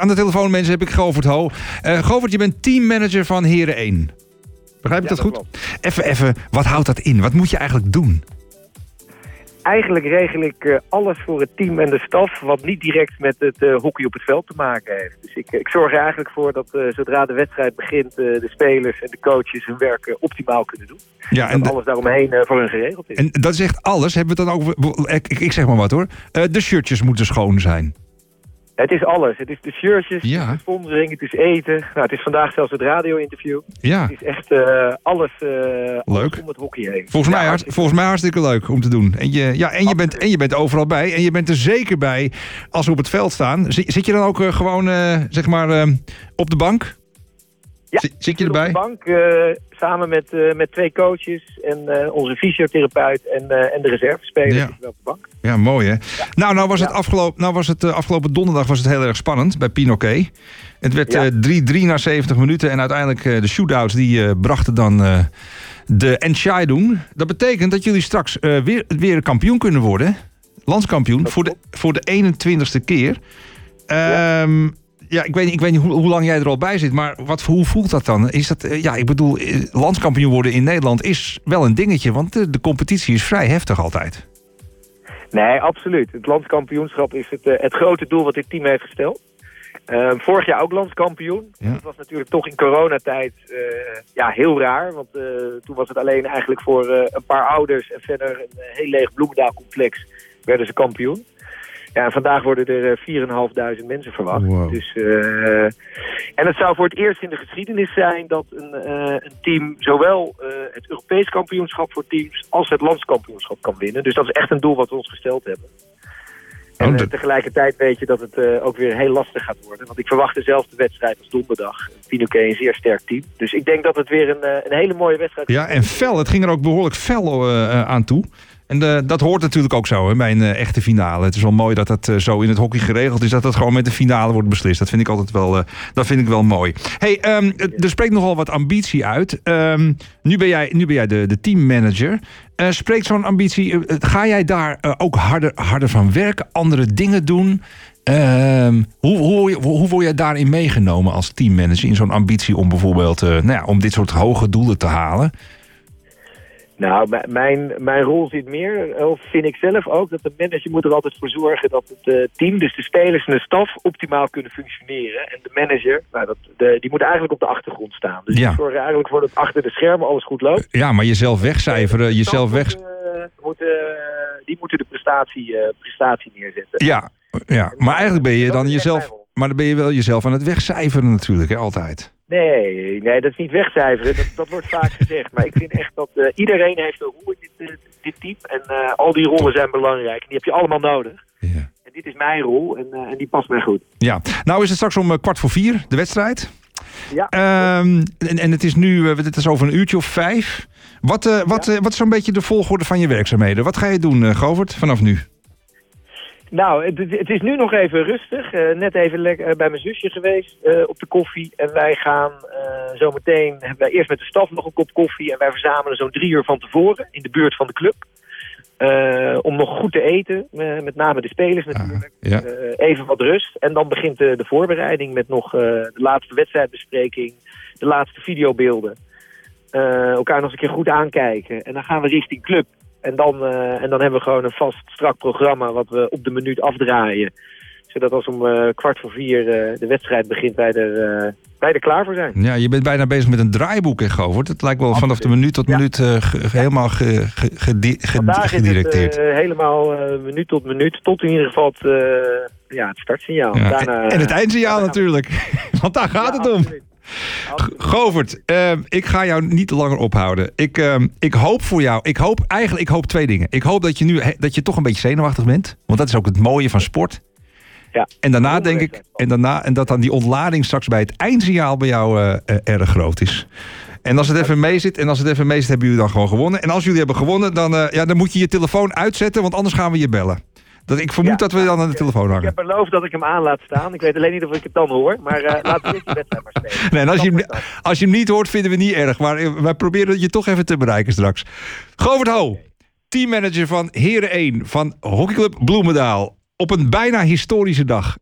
Aan de telefoon, mensen, heb ik Govert Ho. Uh, Govert, je bent teammanager van Heren 1. Begrijp ik Ja, dat goed? Even, even, wat houdt dat in? Wat moet je eigenlijk doen? Eigenlijk regel ik eh, alles voor het team en de staf... wat niet direct met het eh, hockey op het veld te maken heeft. Dus ik, ik zorg er eigenlijk voor dat zodra de wedstrijd begint... de spelers en de coaches hun werk optimaal kunnen doen. Ja, En en, dat alles daaromheen voor hun geregeld is. en dat is echt alles. Hebben we het dan ook... Ik, ik- zeg maar wat hoor. De shirtjes moeten schoon zijn. Het is alles. Het is de shirtjes, Ja. het is de sponsoring, het is eten. Nou, het is vandaag zelfs het radio-interview. Ja, Het is echt eh, alles, eh, alles Leuk. om het hockey heen. volgens mij, Ja, hart- volgens mij hartstikke leuk om te doen. En je, ja, en, je bent, en je bent overal bij. En je bent er zeker bij als we op het veld staan. Zit, zit je dan ook eh, gewoon, zeg maar, op de bank? Ja, Zit, zit je erbij? Op de bank eh, samen met, eh, met twee coaches en eh, onze fysiotherapeut en, en de reservespeler Ja. op de bank. Ja, mooi hè. Nou, nou was het, Ja. afgelopen, nou was het afgelopen donderdag was het heel erg spannend bij Pinoquet. Het werd Ja. eh, 3-3 na 70 minuten. En uiteindelijk de shootouts die brachten dan de entscheidung. Dat betekent dat jullie straks weer, weer kampioen kunnen worden. Landskampioen. Voor de, voor de 21ste keer. Ja. Ehm, ja, ik weet niet, ik weet niet hoe, hoe lang jij er al bij zit. Maar wat, hoe voelt dat dan? Is dat, eh, ja, ik bedoel, eh, landskampioen worden in Nederland is wel een dingetje. Want de, de competitie is vrij heftig altijd. Nee, absoluut. Het landskampioenschap is het, eh, het grote doel wat dit team heeft gesteld. Eh, vorig jaar ook landskampioen. Ja. Dat was natuurlijk toch in coronatijd ja, heel raar. Want toen was het alleen eigenlijk voor een paar ouders en verder een heel leeg Bloemendaalcomplex werden ze kampioen. Ja, vandaag worden er eh, 4.500 mensen verwacht. Wow. Dus, eh, en het zou voor het eerst in de geschiedenis zijn dat een, eh, een team zowel eh, het Europees kampioenschap voor teams als het landskampioenschap kan winnen. Dus dat is echt een doel wat we ons gesteld hebben. En Oh, eh, tegelijkertijd weet je dat het eh, ook weer heel lastig gaat worden. Want ik verwacht dezelfde wedstrijd als donderdag. Pinoquet een zeer sterk team. Dus ik denk dat het weer een, eh, een hele mooie wedstrijd Ja, en fel. Het ging er ook behoorlijk fel eh, eh, aan toe. En eh, dat hoort natuurlijk ook zo hè, bij een eh, echte finale. Het is wel mooi dat dat eh, zo in het hockey geregeld is. Dat dat gewoon met de finale wordt beslist. Dat vind ik altijd wel, dat vind ik wel mooi. hey, ehm, er spreekt nogal wat ambitie uit. Ehm, nu ben jij, nu ben jij de, de teammanager. Spreekt zo'n ambitie... ga jij daar ook harder, harder van werken? Andere dingen doen? Ehm, hoe, hoe, hoe, word jij daarin meegenomen als teammanager? In zo'n ambitie om bijvoorbeeld... nou ja, om dit soort hoge doelen te halen? Nou, mijn, mijn rol zit meer, of vind ik zelf ook, dat de manager moet er altijd voor zorgen dat het eh, team, dus de spelers en de staf, optimaal kunnen functioneren. En de manager, nou, dat, de, die moet eigenlijk op de achtergrond staan. Dus Ja. ik zorg er eigenlijk voor dat achter de schermen alles goed loopt. Ja, maar jezelf wegcijferen, jezelf weg... Eh, moeten, eh, die moeten de prestatie, eh, prestatie neerzetten. Ja, ja, maar eigenlijk ben je dan jezelf... Maar dan ben je wel jezelf aan het wegcijferen natuurlijk, hè, altijd. Nee, nee, dat is niet wegcijferen. Dat, dat wordt vaak gezegd. Maar ik vind echt dat eh, iedereen heeft een rol in dit, eh, dit team. En eh, al die rollen zijn belangrijk. En die heb je allemaal nodig. Ja. En dit is mijn rol en, en die past mij goed. ja, nou is het straks om kwart voor vier, de wedstrijd. Ja, Ehm, en, en het is nu, het is over een uurtje of vijf. Wat, eh, wat, eh, wat is zo'n beetje de volgorde van je werkzaamheden? Wat ga je doen, Govert, vanaf nu? Nou, het, het is nu nog even rustig. Eh, net even lekker eh, bij mijn zusje geweest eh, op de koffie. En wij gaan eh zometeen, hebben wij eerst met de staf nog een kop koffie. En wij verzamelen zo'n drie uur van tevoren in de buurt van de club. Om nog goed te eten, met name de spelers natuurlijk. Ja. Eh, even wat rust. En dan begint de, de voorbereiding met nog de laatste wedstrijdbespreking, de laatste videobeelden. Elkaar nog eens een keer goed aankijken. En dan gaan we richting club. En dan, eh, en dan hebben we gewoon een vast strak programma wat we op de minuut afdraaien. Zodat als om eh, kwart voor vier eh, de wedstrijd begint, wij er, wij er klaar voor zijn. ja, je bent bijna bezig met een draaiboek, hè, Govert? Het lijkt wel vanaf de minuut tot Ja. minuut helemaal ge- ge- ge- het gedirecteerd. eh, helemaal minuut tot minuut, tot in ieder geval het, ja, het startsignaal. Ja, Daarna, en het eindsignaal natuurlijk. Want daar gaat Ja, het om. absoluut. Govert, eh, ik ga jou niet langer ophouden. Ik, eh, ik hoop voor jou, ik hoop eigenlijk, ik hoop twee dingen. Ik hoop dat je nu dat je toch een beetje zenuwachtig bent, want dat is ook het mooie van sport. Ja. En daarna denk ik, en daarna en dat dan die ontlading straks bij het eindsignaal bij jou eh, eh, erg groot is. En als het even mee zit, en als het even mee zit, hebben jullie dan gewoon gewonnen. En als jullie hebben gewonnen, dan, eh, ja, dan moet je je telefoon uitzetten, want anders gaan we je bellen. Dat, ik vermoed Ja, dat we dan aan de telefoon Ik hangen. heb beloofd dat ik hem aan laat staan. Ik weet alleen niet of ik het dan hoor. Maar laten we eerst die wedstrijd maar spelen. Nee, en als je, hem, als je hem niet hoort, vinden we niet erg. Maar eh, wij proberen je toch even te bereiken straks. Govert Ho, teammanager van Heren 1 van hockeyclub Bloemendaal. Op een bijna historische dag.